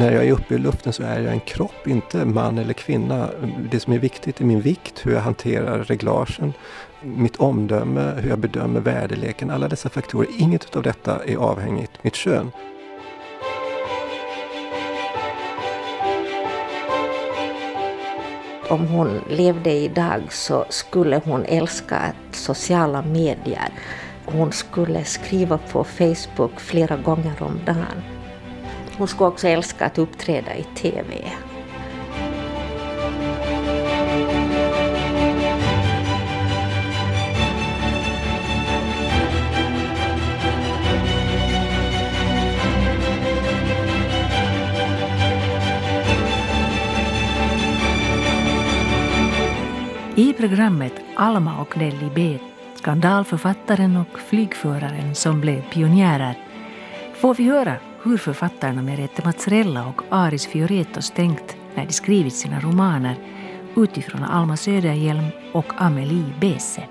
När jag är uppe i luften så är jag en kropp, inte man eller kvinna. Det som är viktigt är min vikt, hur jag hanterar reglagen, mitt omdöme, hur jag bedömer väderleken. Alla dessa faktorer, inget av detta är avhängigt mitt kön. Om hon levde idag så skulle hon älska sociala medier. Hon skulle skriva på Facebook flera gånger om dagen. Hon skulle också älska att uppträda i TV. I programmet Alma och Nelly B, skandalförfattaren och flygföraren som blev pionjärer, får vi höra hur författarna Merete Mazzarella och Aris Fioretos tänkt när de skrivit sina romaner utifrån Alma Söderhjelm och Amelie Bese.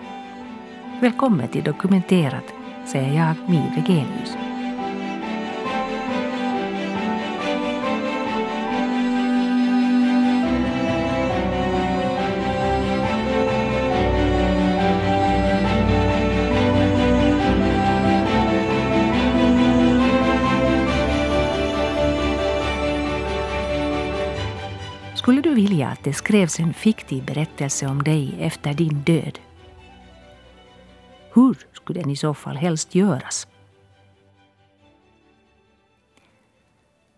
Välkommen till Dokumenterat, säger jag, Mi Wegelius. Skulle du vilja att det skrevs en fiktiv berättelse om dig efter din död? Hur skulle den i så fall helst göras?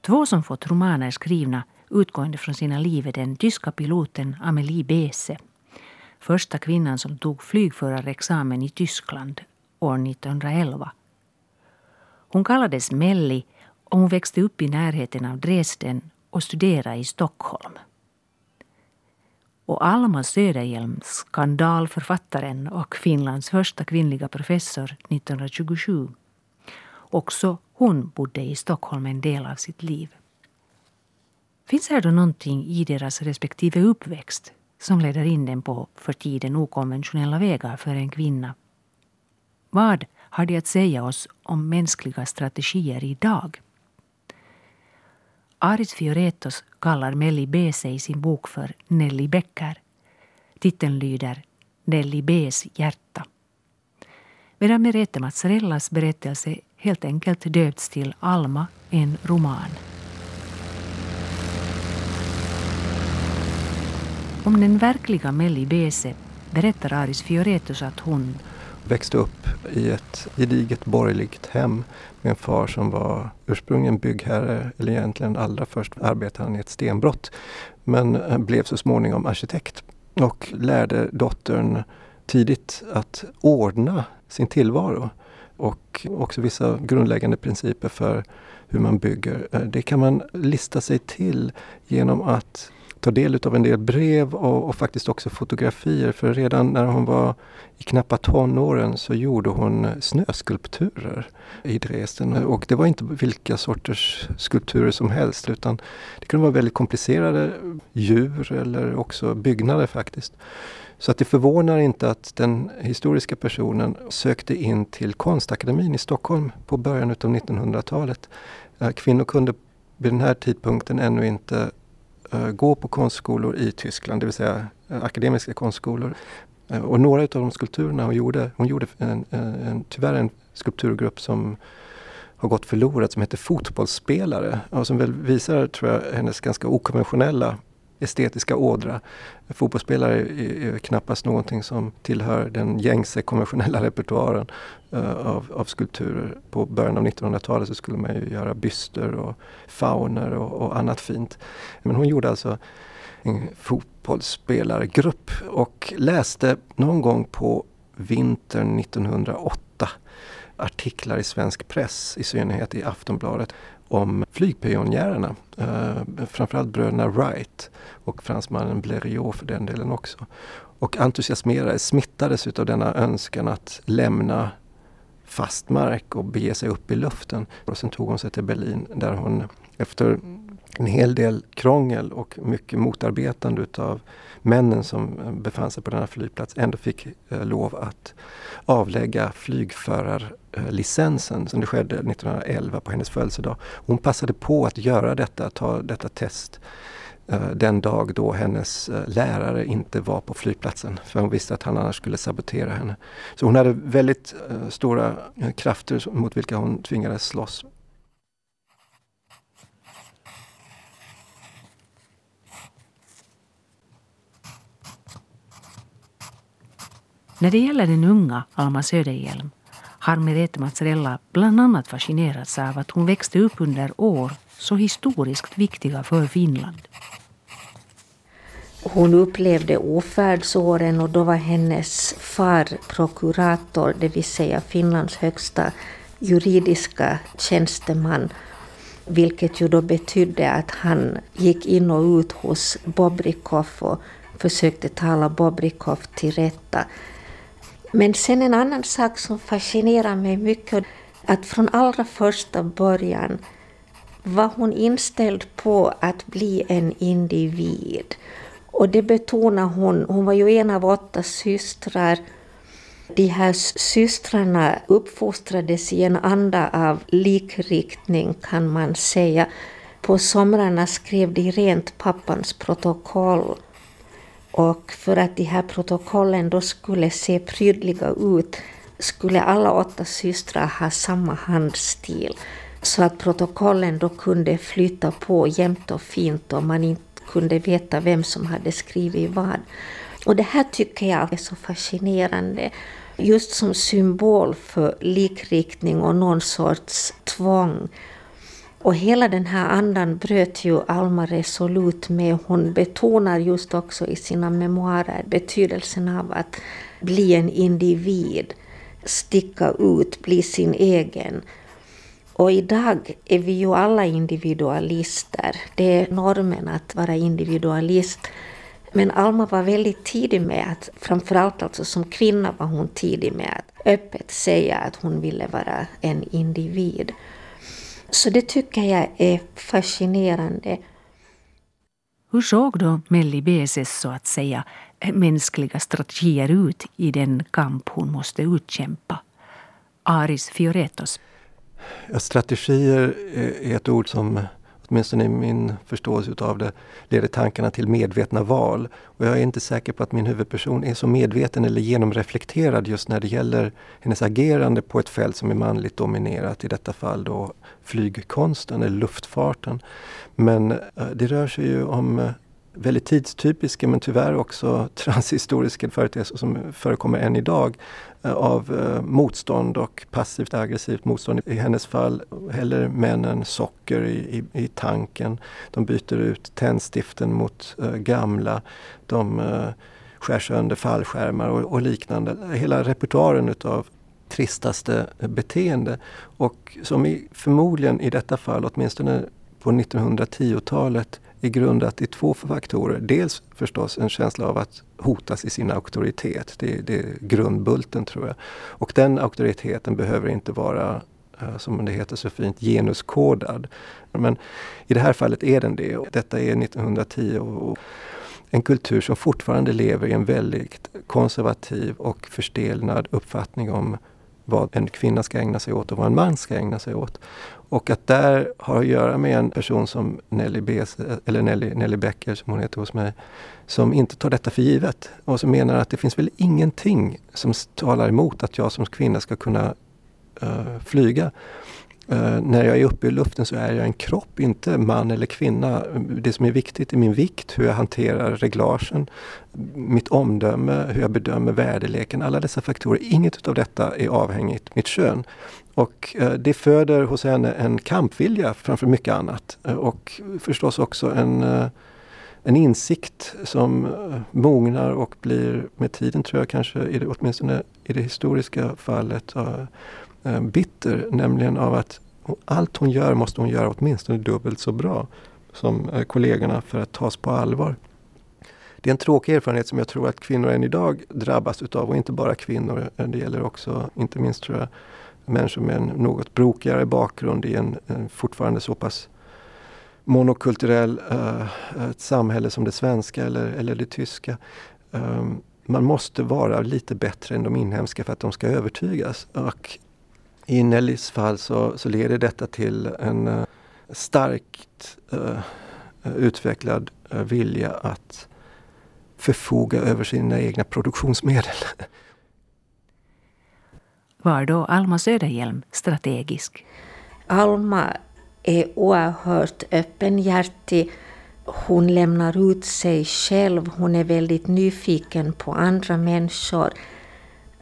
Två som fått romaner skrivna utgående från sina liv är den tyska piloten Amelie Bese, första kvinnan som tog flygförarexamen i Tyskland år 1911. Hon kallades Melli och hon växte upp i närheten av Dresden och studerade i Stockholm och Alma Söderhjelm, skandalförfattaren och Finlands första kvinnliga professor 1927. Också hon bodde i Stockholm en del av sitt liv. Finns här då någonting i deras respektive uppväxt som leder in dem på för tiden okonventionella vägar för en kvinna? Vad har de att säga oss om mänskliga strategier idag? Aris Fioretos kallar Melli B sig i sin bok för Nelly Becker. Titeln lyder Nelly B's hjärta. Medan Merete Mazzarellas berättelse helt enkelt döpts till Alma, en roman. Om den verkliga Melli Bese berättar Aris Fioretos att hon växte upp i ett gediget borgerligt hem med en far som var ursprungligen byggherre, eller egentligen allra först arbetade han i ett stenbrott. Men eh, blev så småningom arkitekt och lärde dottern tidigt att ordna sin tillvaro och också vissa grundläggande principer för hur man bygger. Eh, det kan man lista sig till genom att ta del av en del brev och, och, faktiskt också fotografier. För redan när hon var i knappa tonåren så gjorde hon snöskulpturer i Dresden. Och det var inte vilka sorters skulpturer som helst utan det kunde vara väldigt komplicerade djur eller också byggnader faktiskt. Så att det förvånar inte att den historiska personen sökte in till Konstakademin i Stockholm på början av 1900-talet. Kvinnor kunde vid den här tidpunkten ännu inte Eh, gå på konstskolor i Tyskland, det vill säga eh, akademiska konstskolor. Eh, och några av de skulpturerna hon gjorde, hon gjorde en, en, en, tyvärr en skulpturgrupp som har gått förlorad som heter Fotbollsspelare och som väl visar, tror jag, hennes ganska okonventionella estetiska ådra. Fotbollsspelare är, är knappast någonting som tillhör den gängse konventionella repertoaren uh, av, av, skulpturer. På början av 1900-talet så skulle man ju göra byster och fauner och, och annat fint. Men hon gjorde alltså en fotbollsspelargrupp och läste någon gång på vintern 1908 artiklar i svensk press, i synnerhet i Aftonbladet, om flygpionjärerna. Eh, framförallt bröderna Wright och fransmannen Blériot för den delen också. Och entusiasmerades, smittades utav denna önskan att lämna fast mark och bege sig upp i luften. Och sen tog hon sig till Berlin där hon efter en hel del krångel och mycket motarbetande utav männen som befann sig på denna flygplats ändå fick eh, lov att avlägga flygförarlicensen som det skedde 1911 på hennes födelsedag. Hon passade på att göra detta, ta detta test eh, den dag då hennes eh, lärare inte var på flygplatsen. För hon visste att han annars skulle sabotera henne. Så hon hade väldigt eh, stora krafter mot vilka hon tvingades slåss. När det gäller den unga Alma Söderhielm har Merete Mazzarella bland annat fascinerats av att hon växte upp under år så historiskt viktiga för Finland. Hon upplevde ofärdsåren och då var hennes far prokurator, det vill säga Finlands högsta juridiska tjänsteman. Vilket ju då betydde att han gick in och ut hos Bobrikov och försökte tala Bobrikov till rätta. Men sen en annan sak som fascinerar mig mycket, att från allra första början var hon inställd på att bli en individ. Och det betonar hon. Hon var ju en av åtta systrar. De här systrarna uppfostrades i en anda av likriktning kan man säga. På somrarna skrev de rent pappans protokoll och för att de här protokollen då skulle se prydliga ut skulle alla åtta systrar ha samma handstil. Så att protokollen då kunde flyta på jämnt och fint och man inte kunde veta vem som hade skrivit vad. Och det här tycker jag är så fascinerande. Just som symbol för likriktning och någon sorts tvång och hela den här andan bröt ju Alma resolut med. Hon betonar just också i sina memoarer betydelsen av att bli en individ, sticka ut, bli sin egen. Och idag är vi ju alla individualister. Det är normen att vara individualist. Men Alma var väldigt tidig med att, framförallt alltså som kvinna var hon tidig med att öppet säga att hon ville vara en individ. Så det tycker jag är fascinerande. Hur såg då Melli Beses så att säga mänskliga strategier ut i den kamp hon måste utkämpa? Aris Fioretos. Ja, strategier är ett ord som åtminstone i min förståelse utav det, leder tankarna till medvetna val. Och jag är inte säker på att min huvudperson är så medveten eller genomreflekterad just när det gäller hennes agerande på ett fält som är manligt dominerat, i detta fall då flygkonsten eller luftfarten. Men eh, det rör sig ju om eh, väldigt tidstypiska men tyvärr också transhistoriska företeelser som förekommer än idag eh, av eh, motstånd och passivt aggressivt motstånd. I hennes fall häller männen socker i, i, i tanken. De byter ut tändstiften mot uh, gamla. De uh, skär sönder fallskärmar och, och liknande. Hela repertoaren utav tristaste beteende. Och som i, förmodligen i detta fall, åtminstone på 1910-talet, är grundat i två faktorer. Dels förstås en känsla av att hotas i sin auktoritet. Det, det är grundbulten tror jag. Och den auktoriteten behöver inte vara eh, som det heter så fint, genuskodad. Men i det här fallet är den det. Detta är 1910 och en kultur som fortfarande lever i en väldigt konservativ och förstelnad uppfattning om vad en kvinna ska ägna sig åt och vad en man ska ägna sig åt. Och att där har att göra med en person som Nelly, Bes, eller Nelly, Nelly Becker, som hon heter hos mig, som inte tar detta för givet och som menar att det finns väl ingenting som talar emot att jag som kvinna ska kunna uh, flyga. Uh, när jag är uppe i luften så är jag en kropp, inte man eller kvinna. Det som är viktigt är min vikt, hur jag hanterar reglagen, mitt omdöme, hur jag bedömer väderleken. Alla dessa faktorer, inget av detta är avhängigt mitt kön. Och uh, det föder hos henne en kampvilja framför mycket annat. Uh, och förstås också en, en insikt som mognar och blir med tiden tror jag kanske, i det, åtminstone i det historiska fallet, Eh, bitter, nämligen av att allt hon gör måste hon göra åtminstone dubbelt så bra som eh, kollegorna för att tas på allvar. Det är en tråkig erfarenhet som jag tror att kvinnor än idag drabbas utav och inte bara kvinnor. Eh, det gäller också, inte minst tror jag, människor med en något brokigare bakgrund i en, en fortfarande så pass monokulturell uh, ett samhälle som det svenska eller, eller det tyska. Um, man måste vara lite bättre än de inhemska för att de ska övertygas. Och i Nellys fall så, så leder detta till en uh, starkt uh, utvecklad vilja att förfoga över sina egna produktionsmedel. Var då Alma Söderhjelm strategisk? Alma är oerhört öppenhjärtig. Hon lämnar ut sig själv. Hon är väldigt nyfiken på andra människor.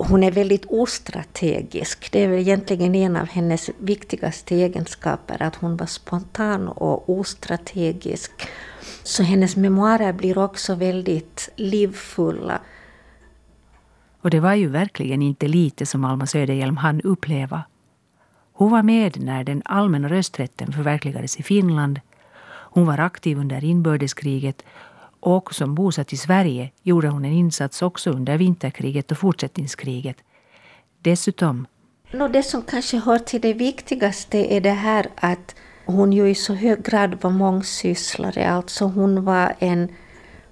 Hon är väldigt ostrategisk. Det är väl egentligen en av hennes viktigaste egenskaper, att hon var spontan och ostrategisk. Så hennes memoarer blir också väldigt livfulla. Och det var ju verkligen inte lite som Alma Söderhjelm hann uppleva. Hon var med när den allmänna rösträtten förverkligades i Finland. Hon var aktiv under inbördeskriget och som bosatt i Sverige gjorde hon en insats också under vinterkriget och fortsättningskriget. Dessutom... Det som kanske hör till det viktigaste är det här att hon ju i så hög grad var mångsysslare. Alltså hon var en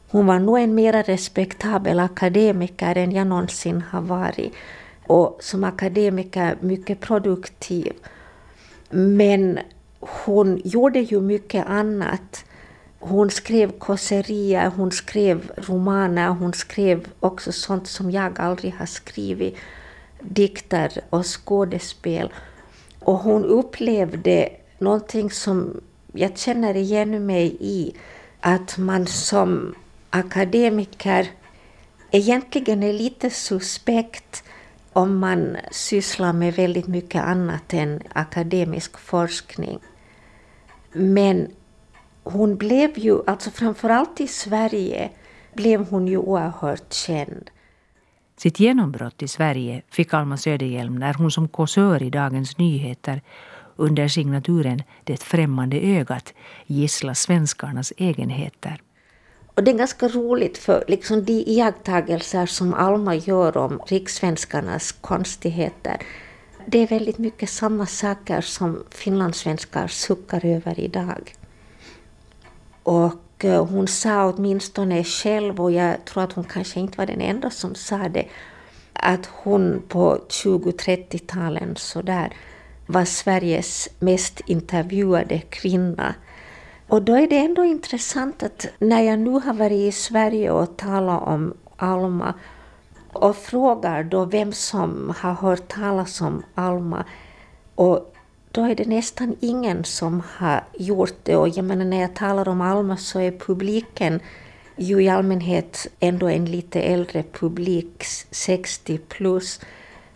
hon var nog en mer respektabel akademiker än jag någonsin har varit. Och som akademiker mycket produktiv. Men hon gjorde ju mycket annat. Hon skrev kåserier, hon skrev romaner, hon skrev också sånt som jag aldrig har skrivit. Dikter och skådespel. Och hon upplevde någonting som jag känner igen mig i. Att man som akademiker egentligen är lite suspekt om man sysslar med väldigt mycket annat än akademisk forskning. Men hon blev ju, alltså framförallt i Sverige, blev hon ju oerhört känd. Sitt genombrott i Sverige fick Alma Söderhjelm när hon som kåsör i Dagens Nyheter under signaturen Det främmande ögat gisslar svenskarnas egenheter. Och det är ganska roligt för liksom de iakttagelser som Alma gör om rikssvenskarnas konstigheter det är väldigt mycket samma saker som finlandssvenskar suckar över idag. Och eh, hon sa åtminstone själv, och jag tror att hon kanske inte var den enda som sa det, att hon på 20-30-talen sådär var Sveriges mest intervjuade kvinna. Och då är det ändå intressant att när jag nu har varit i Sverige och talat om Alma och frågar då vem som har hört talas om Alma och då är det nästan ingen som har gjort det. Och jag menar, när jag talar om Alma så är publiken ju i allmänhet ändå en lite äldre publik, 60 plus.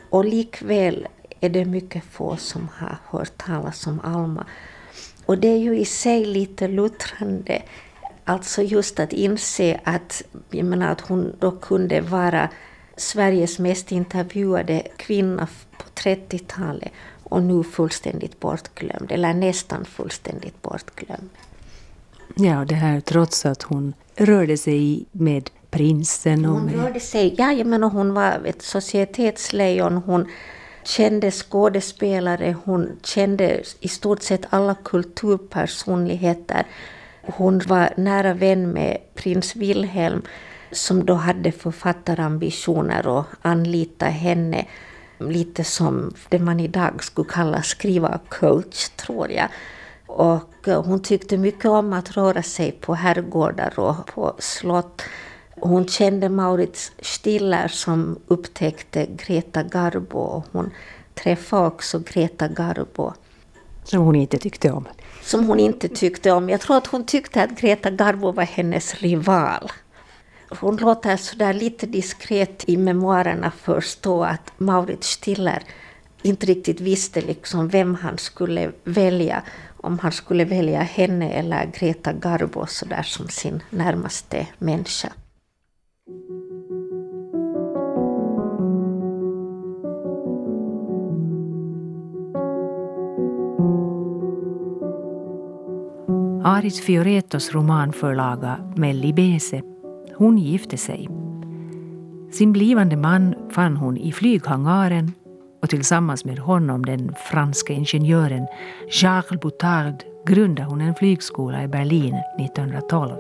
Och likväl är det mycket få som har hört talas om Alma. Och det är ju i sig lite luttrande. Alltså just att inse att, jag menar, att hon då kunde vara Sveriges mest intervjuade kvinna på 30-talet och nu fullständigt bortglömd, eller nästan fullständigt bortglömd. Ja, det här trots att hon rörde sig med prinsen. Och hon med... rörde sig, ja, jag menar hon var ett societetslejon. Hon kände skådespelare, hon kände i stort sett alla kulturpersonligheter. Hon var nära vän med prins Wilhelm som då hade författarambitioner och anlitade henne lite som det man idag skulle kalla skrivarcoach, tror jag. Och hon tyckte mycket om att röra sig på herrgårdar och på slott. Hon kände Maurits Stiller som upptäckte Greta Garbo och hon träffade också Greta Garbo. Som hon inte tyckte om? Som hon inte tyckte om. Jag tror att hon tyckte att Greta Garbo var hennes rival. Hon låter sådär lite diskret i memoarerna förstå att Maurits Stiller inte riktigt visste liksom vem han skulle välja. Om han skulle välja henne eller Greta Garbo sådär som sin närmaste människa. Aris Fioretos romanförlaga Melli Bese, hon gifte sig. Sin blivande man fann hon i flyghangaren och tillsammans med honom den franska ingenjören Charles Boutard grundade hon en flygskola i Berlin 1912.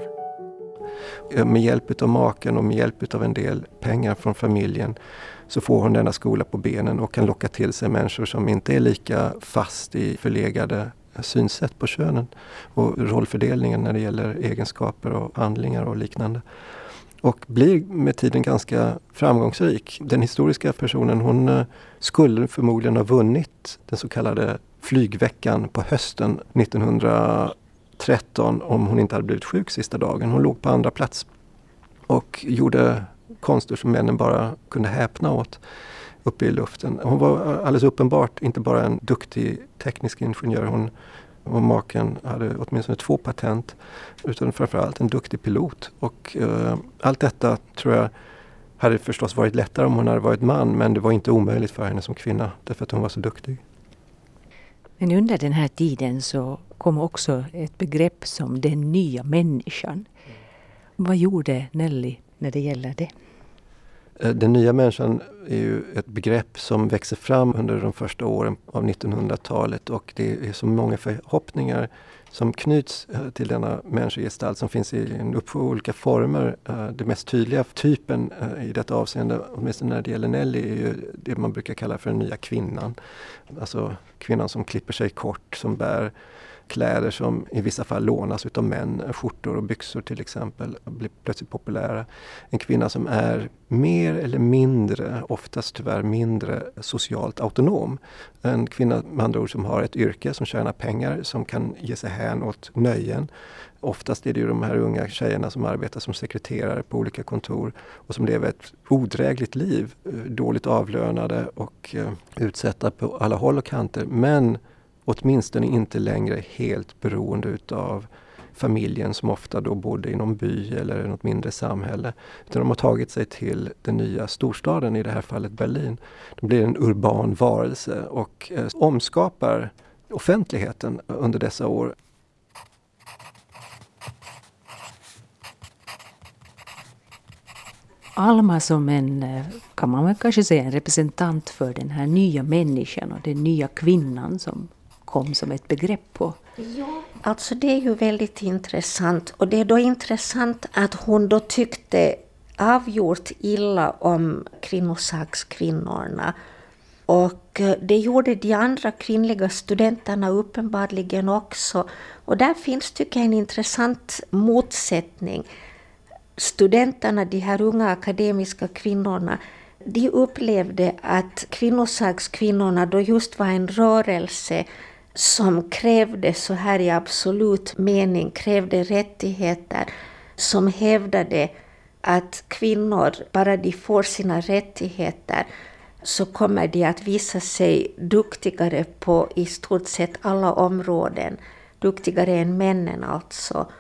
Med hjälp av maken och med hjälp av en del pengar från familjen så får hon denna skola på benen och kan locka till sig människor som inte är lika fast i förlegade synsätt på könen och rollfördelningen när det gäller egenskaper och handlingar och liknande. Och blir med tiden ganska framgångsrik. Den historiska personen hon eh, skulle förmodligen ha vunnit den så kallade flygveckan på hösten 1913 om hon inte hade blivit sjuk sista dagen. Hon låg på andra plats och gjorde konster som männen bara kunde häpna åt uppe i luften. Hon var alldeles uppenbart inte bara en duktig teknisk ingenjör. Hon och maken hade åtminstone två patent. Utan framförallt en duktig pilot. Och eh, allt detta tror jag hade förstås varit lättare om hon hade varit man men det var inte omöjligt för henne som kvinna därför att hon var så duktig. Men under den här tiden så kom också ett begrepp som den nya människan. Vad gjorde Nelly när det gäller det? Eh, den nya människan är ju ett begrepp som växer fram under de första åren av 1900-talet och det är så många förhoppningar som knyts eh, till denna människogestalt som finns i en uppsjö olika former. Eh, den mest tydliga typen i detta avseende, åtminstone när det gäller Nelly, är ju det man brukar kalla för den nya kvinnan. Alltså kvinnan som klipper sig kort, som bär kläder som i vissa fall lånas utav män, eh, skjortor och byxor till exempel, blir plötsligt populära. En kvinna som är mer eller mindre, oftast tyvärr mindre, socialt autonom. En kvinna med andra ord som har ett yrke, som tjänar pengar, som kan ge sig hän åt nöjen. Oftast är det ju de här unga tjejerna som arbetar som sekreterare på olika kontor och som lever ett odrägligt liv, eh, dåligt avlönade och eh, utsatta på alla håll och kanter. Men åtminstone inte längre helt beroende utav familjen som ofta då bodde i någon by eller något mindre samhälle. Utan de har tagit sig till den nya storstaden, i det här fallet Berlin. De blir en urban varelse och eh, omskapar offentligheten under dessa år. Alma som en, eh, kan man väl kanske säga, en representant för den här nya människan och den nya kvinnan som kom som ett begrepp på? Ja, alltså det är ju väldigt intressant. Och det är då intressant att hon då tyckte avgjort illa om kvinnosakskvinnorna. Och eh, det gjorde de andra kvinnliga studenterna uppenbarligen också. Och där finns, tycker jag, en intressant motsättning. Studenterna, de här unga akademiska kvinnorna, de upplevde att kvinnosakskvinnorna då just var en rörelse som krävde, så här i absolut mening, krävde rättigheter, som hävdade att kvinnor, bara de får sina rättigheter, så kommer de att visa sig duktigare på i stort sett alla områden. Duktigare än männen alltså.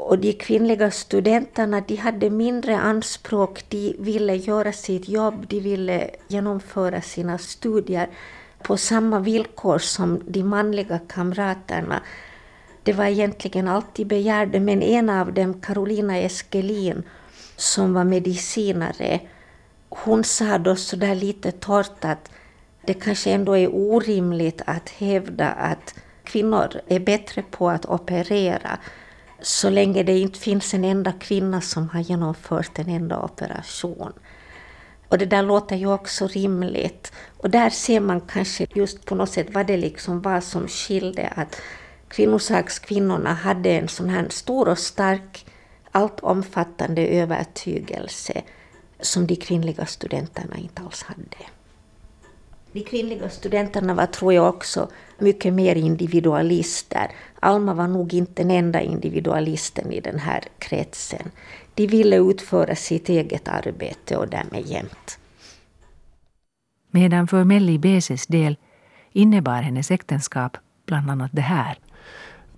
Och de kvinnliga studenterna de hade mindre anspråk, de ville göra sitt jobb, de ville genomföra sina studier på samma villkor som de manliga kamraterna. Det var egentligen allt de begärde, men en av dem, Carolina Eskelin, som var medicinare, hon sa då sådär lite torrt att det kanske ändå är orimligt att hävda att kvinnor är bättre på att operera så länge det inte finns en enda kvinna som har genomfört en enda operation. Och det där låter ju också rimligt. Och där ser man kanske just på något sätt vad det liksom var som skilde. Att kvinnosakskvinnorna hade en sån här stor och stark, allt omfattande övertygelse som de kvinnliga studenterna inte alls hade. De kvinnliga studenterna var, tror jag, också mycket mer individualister. Alma var nog inte den enda individualisten i den här kretsen. De ville utföra sitt eget arbete och därmed jämt. Medan för Melli Beses del innebar hennes äktenskap bland annat det här.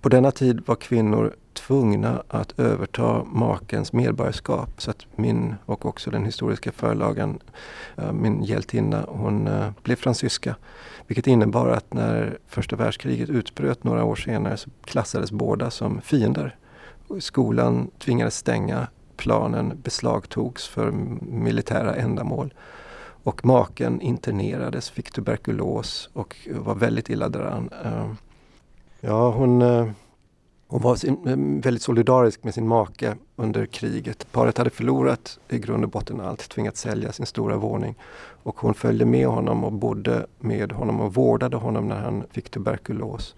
På denna tid var kvinnor tvungna att överta makens medborgarskap. Så att min och också den historiska förlagan, eh, min hjältinna, hon eh, blev fransyska. Vilket innebar att när första världskriget utbröt några år senare så klassades båda som fiender. Skolan tvingades stänga planen beslagtogs för militära ändamål. Och maken internerades, fick tuberkulos och var väldigt illa däran. Eh, Ja, hon, eh, hon var sin, eh, väldigt solidarisk med sin make under kriget. Paret hade förlorat i grund och botten allt, tvingats sälja sin stora våning. Och hon följde med honom och bodde med honom och vårdade honom när han fick tuberkulos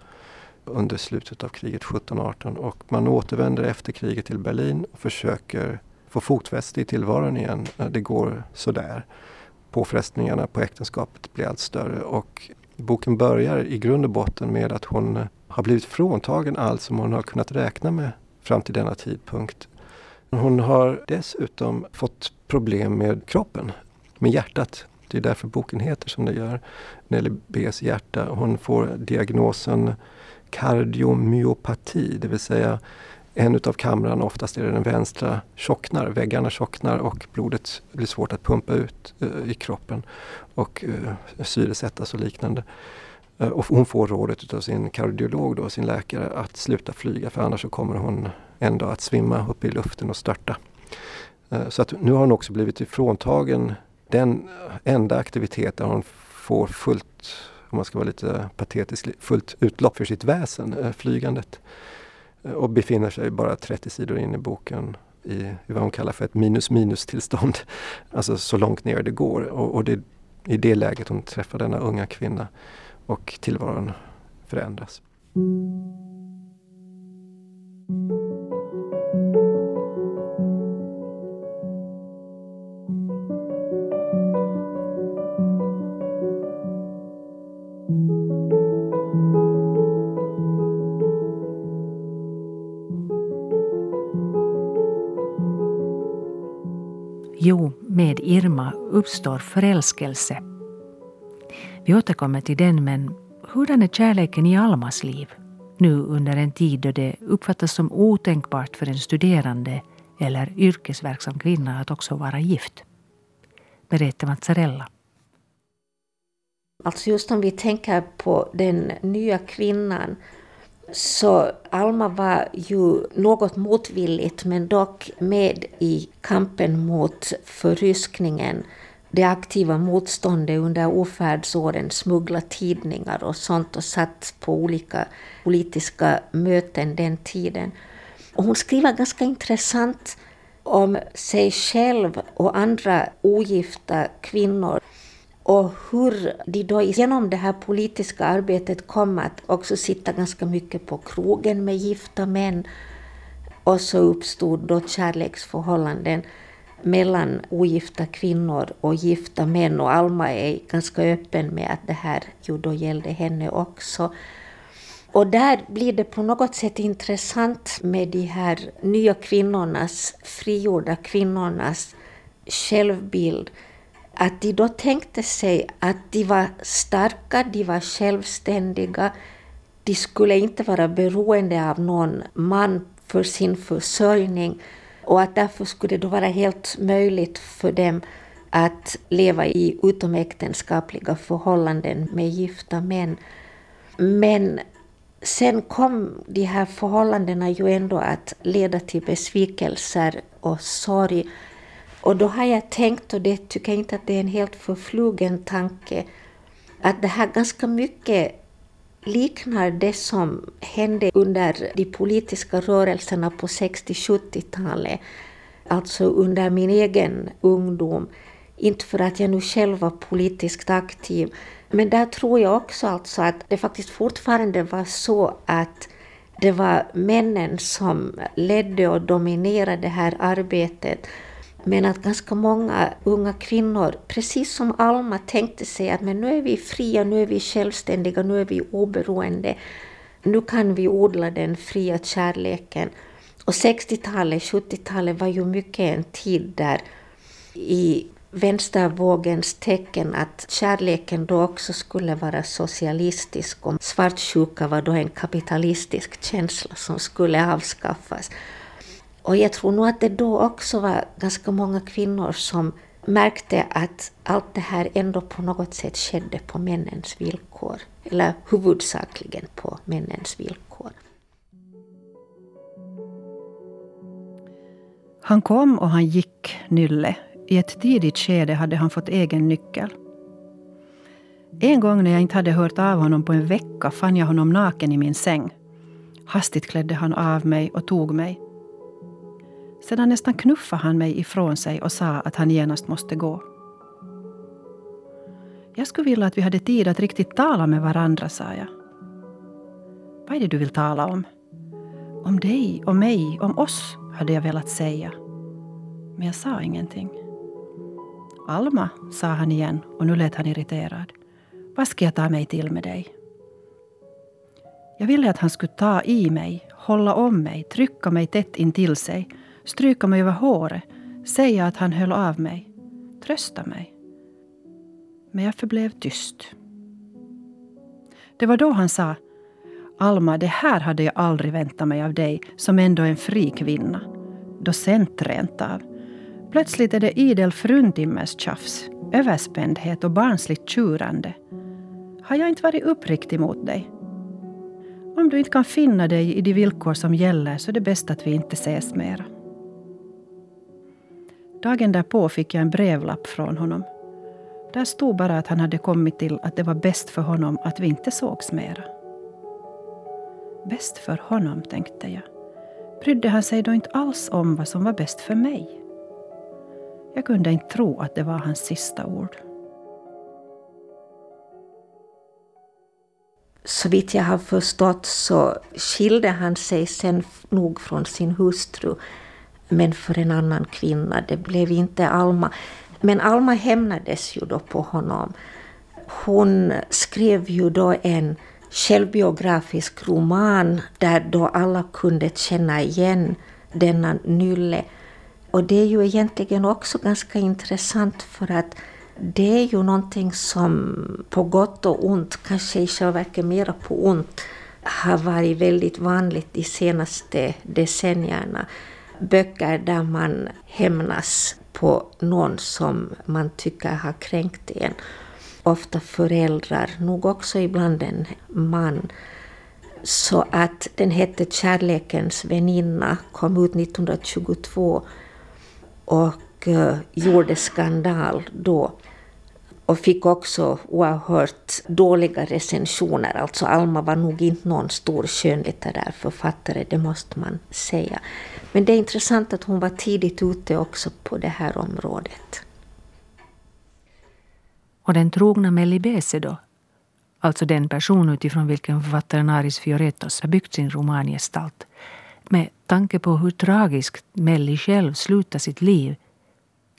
under slutet av kriget 1718. Och man återvänder efter kriget till Berlin och försöker få fotfäste i tillvaron igen. Det går sådär. Påfrestningarna på äktenskapet blir allt större och boken börjar i grund och botten med att hon eh, har blivit fråntagen allt som hon har kunnat räkna med fram till denna tidpunkt. Hon har dessutom fått problem med kroppen, med hjärtat. Det är därför boken heter som den gör, Nelly B's hjärta. Hon får diagnosen kardiomyopati, det vill säga en utav kamrarna, oftast är det den vänstra, tjocknar, väggarna tjocknar och blodet blir svårt att pumpa ut uh, i kroppen och eh, uh, syresättas och liknande. Eh, och hon får rådet av sin kardiolog, då, sin läkare, att sluta flyga för annars så kommer hon en dag att svimma upp i luften och störta. Eh, så att nu har hon också blivit ifråntagen den eh, enda aktivitet där hon får fullt, om man ska vara lite patetisk, fullt utlopp för sitt väsen, flygandet och befinner sig bara 30 sidor in i boken i, i vad hon kallar för ett minus-minus tillstånd. Alltså så långt ner det går. Och, och det är i det läget hon träffar denna unga kvinna och tillvaron förändras. Jo, med Irma uppstår förälskelse. Vi återkommer till den, men hurdan är kärleken i Almas liv? Nu under en tid då det uppfattas som otänkbart för en studerande eller yrkesverksam kvinna att också vara gift. Berättar Mazzarella. Alltså just om vi tänker på den nya kvinnan så Alma var ju något motvilligt men dock med i kampen mot förryskningen. Det aktiva motståndet under ofärdsåren, smuggla tidningar och sånt och satt på olika politiska möten den tiden. Och hon skriver ganska intressant om sig själv och andra ogifta kvinnor och hur de då genom det här politiska arbetet kom att också sitta ganska mycket på krogen med gifta män. Och så uppstod då kärleksförhållanden mellan ogifta kvinnor och gifta män. Och Alma är ganska öppen med att det här ju då gällde henne också. Och där blir det på något sätt intressant med de här nya kvinnornas, frigjorda kvinnornas självbild att de då tänkte sig att de var starka, de var självständiga, de skulle inte vara beroende av någon man för sin försörjning och att därför skulle det vara helt möjligt för dem att leva i utomäktenskapliga förhållanden med gifta män. Men sen kom de här förhållandena ju ändå att leda till besvikelser och sorg och då har jag tänkt, och det tycker jag inte att det är en helt förflugen tanke, att det här ganska mycket liknar det som hände under de politiska rörelserna på 60-70-talet. Alltså under min egen ungdom. Inte för att jag nu själv var politiskt aktiv. Men där tror jag också alltså att det faktiskt fortfarande var så att det var männen som ledde och dominerade det här arbetet. Men att ganska många unga kvinnor, precis som Alma, tänkte sig att men nu är vi fria, nu är vi självständiga, nu är vi oberoende. Nu kan vi odla den fria kärleken. Och 60-talet, 70-talet var ju mycket en tid där i vänstervågens tecken att kärleken då också skulle vara socialistisk och svartsjuka var då en kapitalistisk känsla som skulle avskaffas. Och jag tror nog att det då också var ganska många kvinnor som märkte att allt det här ändå på något sätt skedde på männens villkor. Eller huvudsakligen på männens villkor. Han kom och han gick, Nylle. I ett tidigt skede hade han fått egen nyckel. En gång när jag inte hade hört av honom på en vecka fann jag honom naken i min säng. Hastigt klädde han av mig och tog mig. Sedan nästan knuffade han mig ifrån sig och sa att han genast måste gå. Jag skulle vilja att vi hade tid att riktigt tala med varandra, sa jag. Vad är det du vill tala om? Om dig, om mig, om oss, hade jag velat säga. Men jag sa ingenting. Alma, sa han igen och nu lät han irriterad. Vad ska jag ta mig till med dig? Jag ville att han skulle ta i mig, hålla om mig, trycka mig tätt intill sig, stryka mig över håret, säga att han höll av mig, trösta mig. Men jag förblev tyst. Det var då han sa Alma, det här hade jag aldrig väntat mig av dig som ändå är en fri kvinna. Docent rent av. Plötsligt är det idel fruntimmerstjafs, överspändhet och barnsligt tjurande. Har jag inte varit uppriktig mot dig? Om du inte kan finna dig i de villkor som gäller så är det bäst att vi inte ses mera. Dagen därpå fick jag en brevlapp från honom. Där stod bara att han hade kommit till att det var bäst för honom att vi inte sågs mera. Bäst för honom, tänkte jag. Brydde han sig då inte alls om vad som var bäst för mig? Jag kunde inte tro att det var hans sista ord. Så vitt jag har förstått så skilde han sig sen nog från sin hustru, men för en annan kvinna. Det blev inte Alma. Men Alma hämnades ju då på honom. Hon skrev ju då en självbiografisk roman där då alla kunde känna igen denna Nylle. Och det är ju egentligen också ganska intressant för att det är ju någonting som på gott och ont, kanske i själva verket mera på ont, har varit väldigt vanligt de senaste decennierna. Böcker där man hämnas på någon som man tycker har kränkt en. Ofta föräldrar, nog också ibland en man. Så att den hette Kärlekens väninna, kom ut 1922 och uh, gjorde skandal då och fick också oerhört dåliga recensioner. Alltså Alma var nog inte någon stor skönlitterär författare, det måste man säga. Men det är intressant att hon var tidigt ute också på det här området. Och den trogna Mellibese då? Alltså den person utifrån vilken författaren Aris Fioretos har byggt sin romangestalt. Med tanke på hur tragiskt Melli själv slutar sitt liv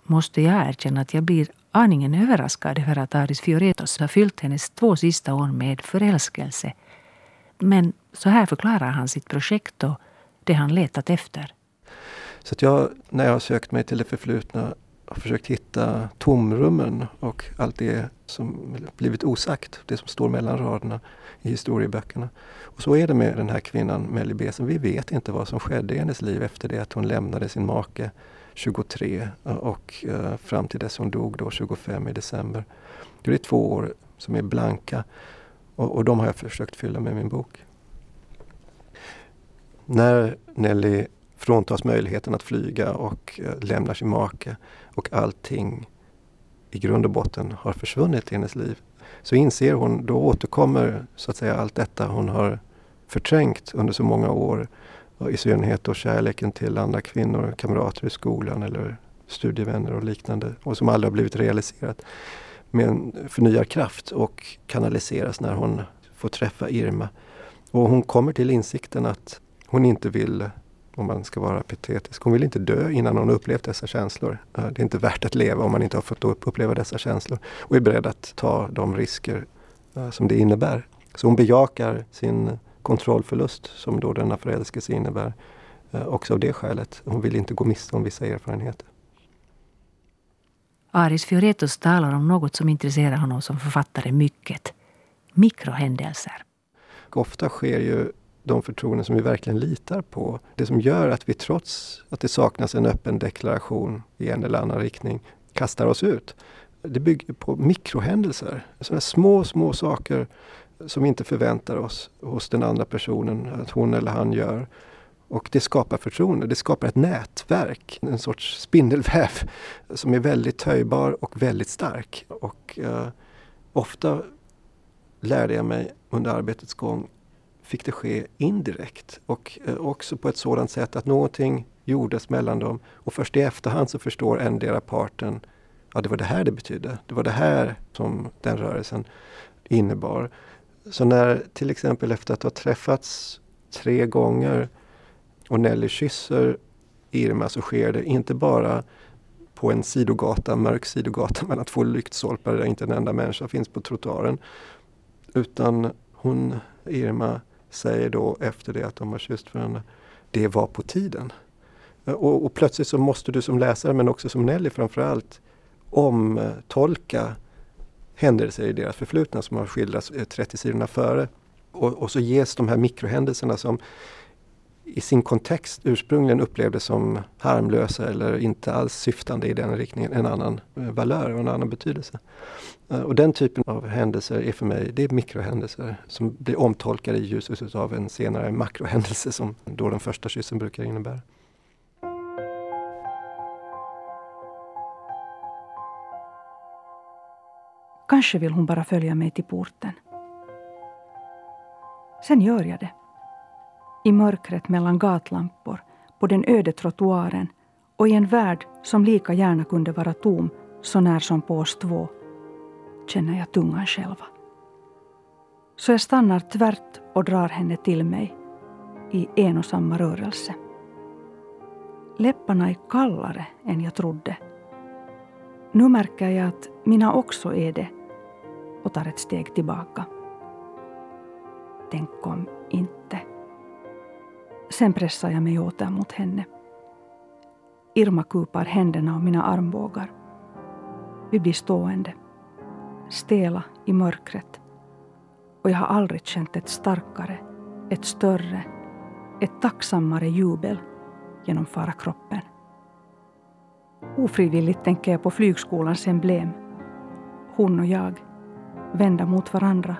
måste jag erkänna att jag blir aningen överraskad över att Aris Fioretos har fyllt hennes två sista år med förälskelse. Men så här förklarar han sitt projekt och det han letat efter. Så att jag, när jag har sökt mig till det förflutna, har försökt hitta tomrummen och allt det som blivit osagt, det som står mellan raderna i historieböckerna. Och så är det med den här kvinnan, Melly Besen. Vi vet inte vad som skedde i hennes liv efter det att hon lämnade sin make 23 eh, och eh, fram till dess hon dog då 25 i december. Det är två år som är blanka och, och de har jag försökt fylla med min bok. När Nelly fråntas möjligheten att flyga och eh, lämnar sin make och allting i grund och botten har försvunnit i hennes liv så inser hon, då återkommer så att säga allt detta hon har förträngt under så många år och i synnerhet då kärleken till andra kvinnor, kamrater i skolan eller studievänner och liknande och som aldrig har blivit realiserat Men förnyar förnyad kraft och kanaliseras när hon får träffa Irma. Och hon kommer till insikten att hon inte vill, om man ska vara patetisk, hon vill inte dö innan hon upplevt dessa känslor. Det är inte värt att leva om man inte har fått uppleva dessa känslor och är beredd att ta de risker som det innebär. Så hon bejakar sin kontrollförlust som då denna förälskelse innebär. Eh, också av det skälet. Hon vill inte gå miste om vissa erfarenheter. Aris Fioretos talar om något som intresserar honom som författare mycket. Mikrohändelser. Ofta sker ju de förtroenden som vi verkligen litar på. Det som gör att vi trots att det saknas en öppen deklaration i en eller annan riktning kastar oss ut. Det bygger på mikrohändelser. Sådana små, små saker som vi inte förväntar oss hos den andra personen att hon eller han gör. Och det skapar förtroende, det skapar ett nätverk, en sorts spindelväv som är väldigt töjbar och väldigt stark. Och eh, ofta lärde jag mig under arbetets gång fick det ske indirekt och eh, också på ett sådant sätt att någonting gjordes mellan dem och först i efterhand så förstår endera parten ja det var det här det betydde. Det var det här som den rörelsen innebar. Så när till exempel efter att ha träffats tre gånger och Nelly kysser Irma så sker det inte bara på en sidogata, mörk sidogata mellan två lyktstolpar där inte en enda människa finns på trottoaren. Utan hon, Irma, säger då efter det att de har kysst varandra, det var på tiden. Eh, och, och, plötsligt så måste du som läsare, men också som Nelly framförallt, omtolka händelser i deras förflutna som har skildrats eh, 30 sidorna före. Och, och, så ges de här mikrohändelserna som i sin kontext ursprungligen upplevdes som harmlösa eller inte alls syftande i den riktningen, en annan eh, valör och en annan betydelse. Eh, och den typen av händelser är för mig, det är mikrohändelser som blir omtolkade i ljuset av en senare makrohändelse som då den första kyssen brukar innebära. Kanske vill hon bara följa mig till porten. Sen gör jag det. I mörkret mellan gatlampor, på den öde trottoaren och i en värld som lika gärna kunde vara tom så när som på oss två, känner jag tungan själva. Så jag stannar tvärt och drar henne till mig i en och samma rörelse. Läpparna är kallare än jag trodde. Nu märker jag att mina också är det och tar ett steg tillbaka. Tänk om inte. Sen pressar jag mig åter mot henne. Irma kupar händerna om mina armbågar. Vi blir stående, stela i mörkret. Och jag har aldrig känt ett starkare, ett större, ett tacksammare jubel genomfara kroppen. Ofrivilligt tänker jag på flygskolans emblem. Hon och jag, vända mot varandra,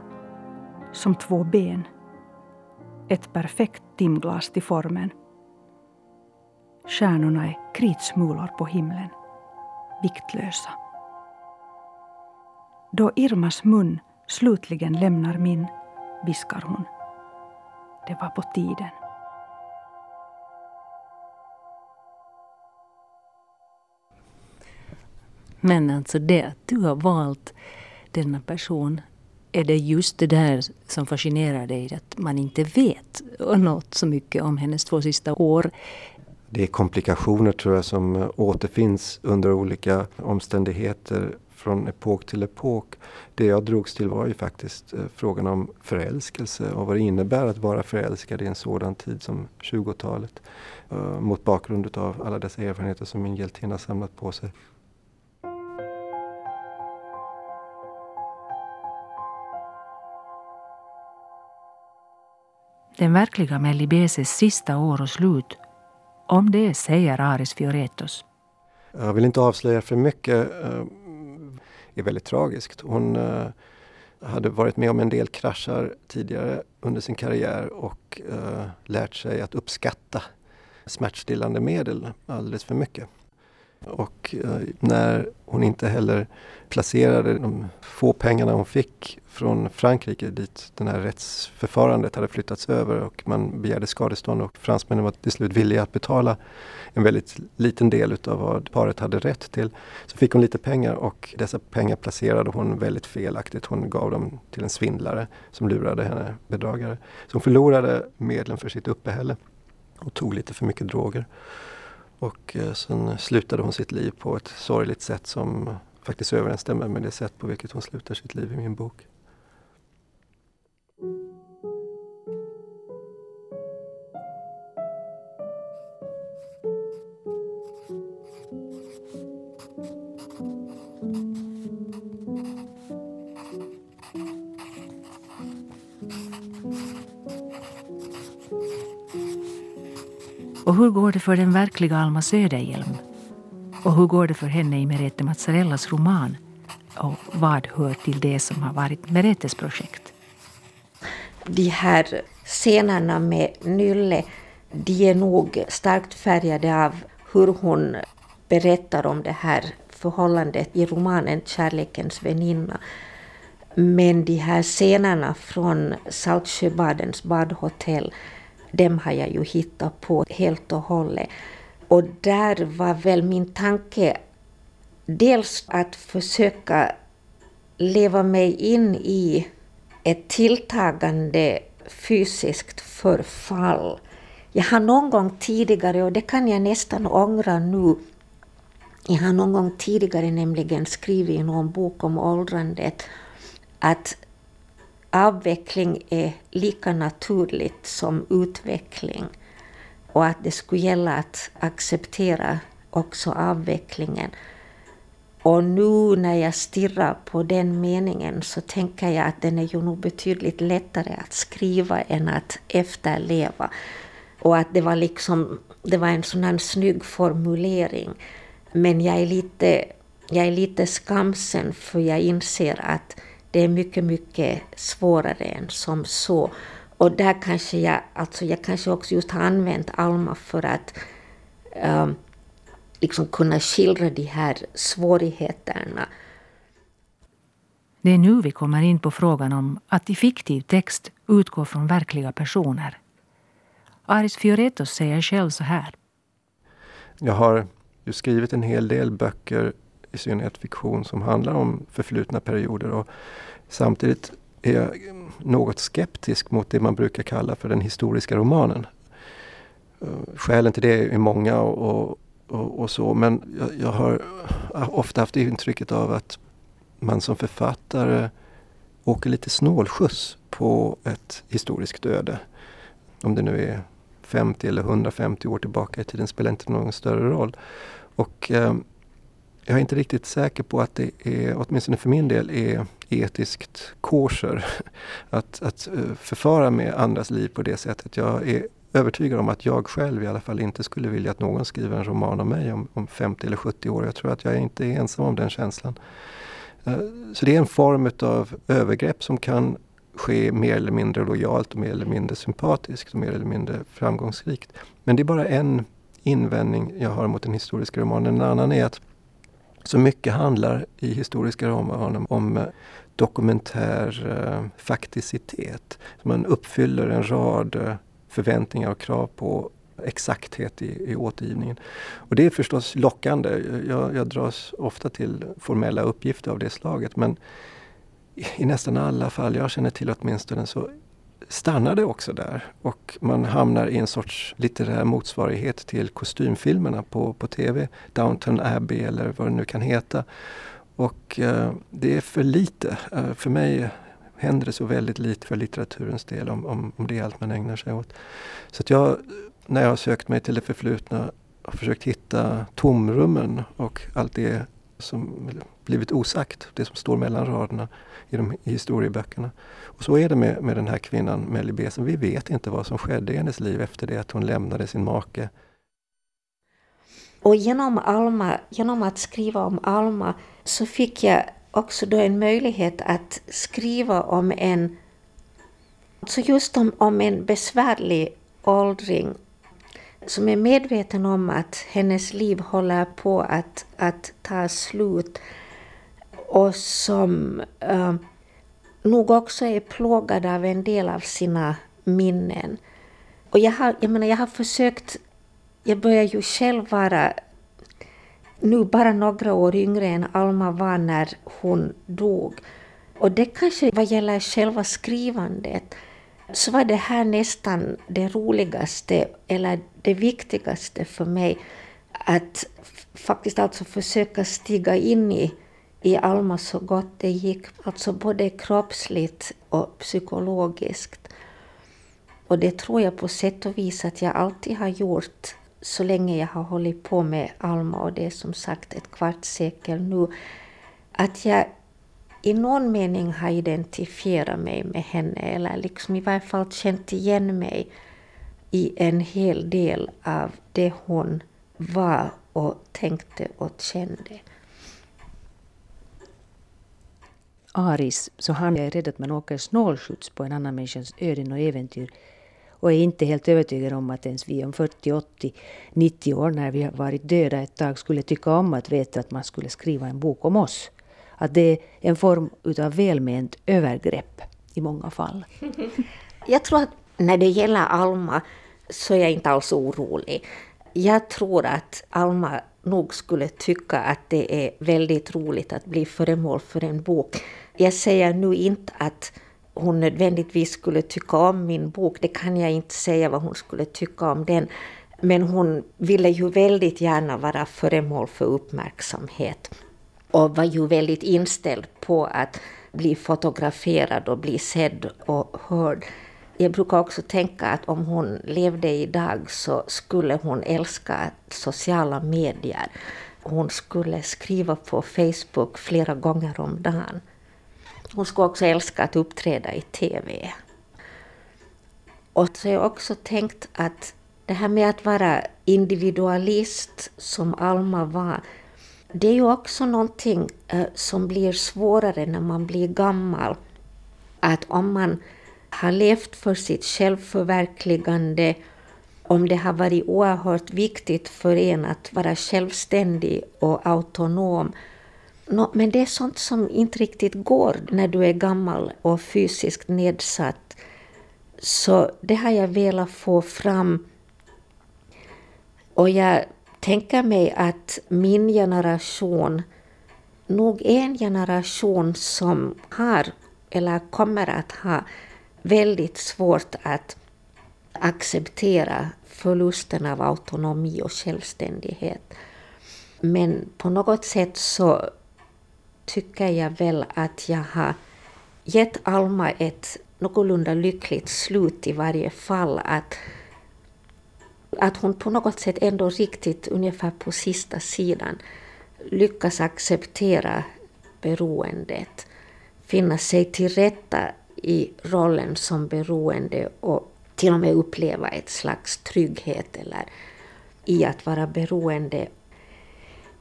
som två ben. Ett perfekt timglas till formen. Stjärnorna är kritsmulor på himlen, viktlösa. Då Irmas mun slutligen lämnar min viskar hon. Det var på tiden. Men alltså det att du har valt denna person, är det just det där som fascinerar dig, att man inte vet något så mycket om hennes två sista år? Det är komplikationer tror jag som eh, återfinns under olika omständigheter från epok till epok. Det jag drogs till var ju faktiskt eh, frågan om förälskelse och vad det innebär att vara förälskad i en sådan tid som 20-talet. Eh, mot bakgrund av alla dessa erfarenheter som min hjältinna samlat på sig. Den verkliga Melibeses sista år och slut. Om det säger Aris Fioretos. Jag vill inte avslöja för mycket. Det är väldigt tragiskt. Hon eh, hade varit med om en del kraschar tidigare under sin karriär och eh, lärt sig att uppskatta smärtstillande medel alldeles för mycket. Och eh, när hon inte heller placerade de få pengarna hon fick från Frankrike dit det här rättsförfarandet hade flyttats över och man begärde skadestånd och fransmännen var till slut villiga att betala en väldigt liten del utav vad paret hade rätt till. Så fick hon lite pengar och dessa pengar placerade hon väldigt felaktigt. Hon gav dem till en svindlare som lurade henne, bedragare. Så hon förlorade medlen för sitt uppehälle och tog lite för mycket droger. Och eh, sen slutade hon sitt liv på ett sorgligt sätt som faktiskt överensstämmer med det sätt på vilket hon slutar sitt liv i min bok. Och hur går det för den verkliga Alma Söderhjelm? Och hur går det för henne i Merete Mazzarellas roman? Och vad hör till det som har varit Meretes projekt? De här scenerna med Nylle, de är nog starkt färgade av hur hon berättar om det här förhållandet i romanen Kärlekens väninna. Men de här scenerna från Saltsjöbadens badhotell, dem har jag ju hittat på helt och hållet. Och där var väl min tanke dels att försöka leva mig in i ett tilltagande fysiskt förfall. Jag har någon gång tidigare, och det kan jag nästan ångra nu, jag har någon gång tidigare nämligen skrivit i någon bok om åldrandet att avveckling är lika naturligt som utveckling och att det skulle gälla att acceptera också avvecklingen. Och nu när jag stirrar på den meningen så tänker jag att den är ju nog betydligt lättare att skriva än att efterleva. Och att det var liksom, det var en sån här snygg formulering. Men jag är lite, jag är lite skamsen för jag inser att det är mycket, mycket svårare än som så. Och där kanske jag, alltså jag kanske också just har använt Alma för att um, liksom kunna skildra de här svårigheterna. Det är nu vi kommer in på frågan om att i fiktiv text utgå från verkliga personer. Aris Fioretos säger själv så här. Jag har ju skrivit en hel del böcker, i synnerhet fiktion, som handlar om förflutna perioder. Och samtidigt är jag något skeptisk mot det man brukar kalla för den historiska romanen. Eh, skälen till det är många och, och, och så. Men jag, jag, har ofta haft intrycket av att man som författare åker lite snålskjuts på ett historiskt öde. Om det nu är 50 eller 150 år tillbaka i tiden spelar inte någon större roll. Och eh, jag är inte riktigt säker på att det är, åtminstone för min del, är etiskt kosher att, att eh, förfara med andras liv på det sättet. Jag är övertygad om att jag själv i alla fall inte skulle vilja att någon skriver en roman om mig om, om 50 eller 70 år. Jag tror att jag inte är ensam om den känslan. Eh, så det är en form av övergrepp som kan ske mer eller mindre lojalt och mer eller mindre sympatiskt och mer eller mindre framgångsrikt. Men det är bara en invändning jag har mot den historiska romanen. En annan är att så mycket handlar i historiska romaner om eh, dokumentär eh, fakticitet. Man uppfyller en rad eh, förväntningar och krav på exakthet i, i återgivningen. Och det är förstås lockande. Jag, jag dras ofta till formella uppgifter av det slaget men i nästan alla fall jag känner till åtminstone så stannar det också där och man hamnar i en sorts litterär motsvarighet till kostymfilmerna på, på TV. Downton Abbey eller vad det nu kan heta. Och eh, det är för lite. Eh, för mig händer det så väldigt lite för litteraturens del om, om, om det är allt man ägnar sig åt. Så att jag, när jag har sökt mig till det förflutna, har försökt hitta tomrummen och allt det som blivit osagt, det som står mellan raderna i, de, i historieböckerna. Och så är det med, med den här kvinnan, Melly Besen. Vi vet inte vad som skedde i hennes liv efter det att hon lämnade sin make. Och genom Alma, genom att skriva om Alma, så fick jag också då en möjlighet att skriva om en, så just om, om en besvärlig åldring som är medveten om att hennes liv håller på att, att ta slut och som eh, nog också är plågad av en del av sina minnen. Och jag har, jag menar, jag har försökt, jag börjar ju själv vara nu bara några år yngre än Alma var när hon dog. Och det kanske vad gäller själva skrivandet så var det här nästan det roligaste eller det viktigaste för mig. Att faktiskt alltså försöka stiga in i, i Alma så gott det gick. Alltså både kroppsligt och psykologiskt. Och det tror jag på sätt och vis att jag alltid har gjort så länge jag har hållit på med Alma och det är som sagt ett kvarts sekel nu. Att jag i någon mening har identifierat mig med henne eller liksom i varje fall känt igen mig i en hel del av det hon var och tänkte och kände. Aris, så han är rädd att man åker snålskjuts på en annan människas öden och äventyr och är inte helt övertygad om att ens vi om 40, 80, 90 år när vi har varit döda ett tag skulle tycka om att veta att man skulle skriva en bok om oss. att det är en form utav välment övergrepp i många fall. Jag tror att när det gäller Alma så är jag inte alls orolig. Jag tror att Alma nog skulle tycka att det är väldigt roligt att bli föremål för en bok. Jag säger nu inte att hon nödvändigtvis skulle tycka om min bok, det kan jag inte säga vad hon skulle tycka om den. Men hon ville ju väldigt gärna vara föremål för uppmärksamhet och var ju väldigt inställd på att bli fotograferad och bli sedd och hörd. Jag brukar också tänka att om hon levde idag så skulle hon älska sociala medier. Hon skulle skriva på Facebook flera gånger om dagen. Hon skulle också älska att uppträda i TV. Och så har jag också tänkt att det här med att vara individualist, som Alma var, det är ju också någonting eh, som blir svårare när man blir gammal. Att om man har levt för sitt självförverkligande, om det har varit oerhört viktigt för en att vara självständig och autonom, No, men det är sånt som inte riktigt går när du är gammal och fysiskt nedsatt. Så det har jag velat få fram. Och jag tänker mig att min generation nog är en generation som har, eller kommer att ha, väldigt svårt att acceptera förlusten av autonomi och självständighet. Men på något sätt så tycker jag väl att jag har gett Alma ett någorlunda lyckligt slut i varje fall. Att, att hon på något sätt ändå riktigt ungefär på sista sidan lyckas acceptera beroendet, finna sig till rätta i rollen som beroende och till och med uppleva ett slags trygghet eller i att vara beroende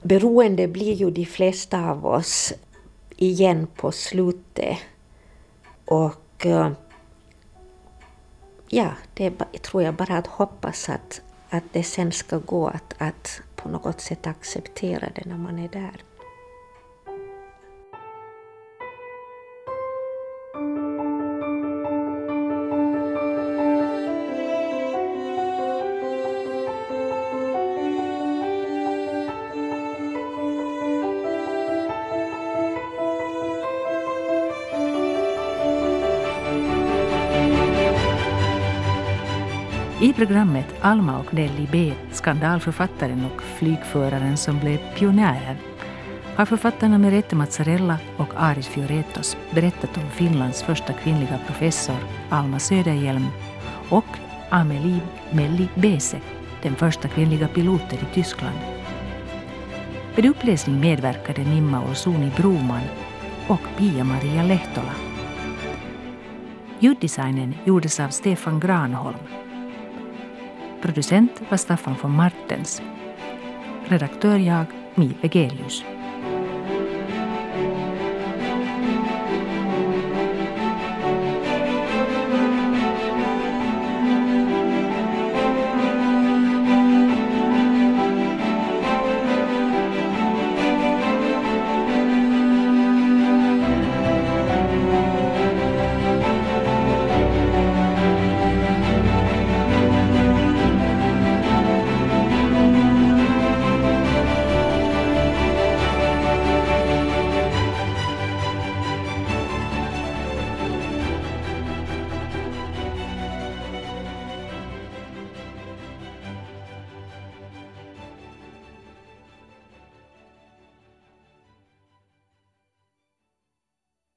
beroende blir ju de flesta av oss igen på slutet. Och eh, ja, det är, tror jag bara att hoppas att, att det sen ska gå att, att på något sätt acceptera det när man är där. Programmet Alma och Nelly B, skandalförfattaren och flygföraren som blev pionjärer, har författarna Merete Mazzarella och Aris Fioretos berättat om Finlands första kvinnliga professor Alma Söderhjelm och Amelie Melli Bese, den första kvinnliga piloten i Tyskland. Med uppläsning medverkade Nimma Olsuni Broman och Pia-Maria Lehtola. Ljuddesignen gjordes av Stefan Granholm Producent var Staffan von Martens. Redaktör jag, Mi Vegelius.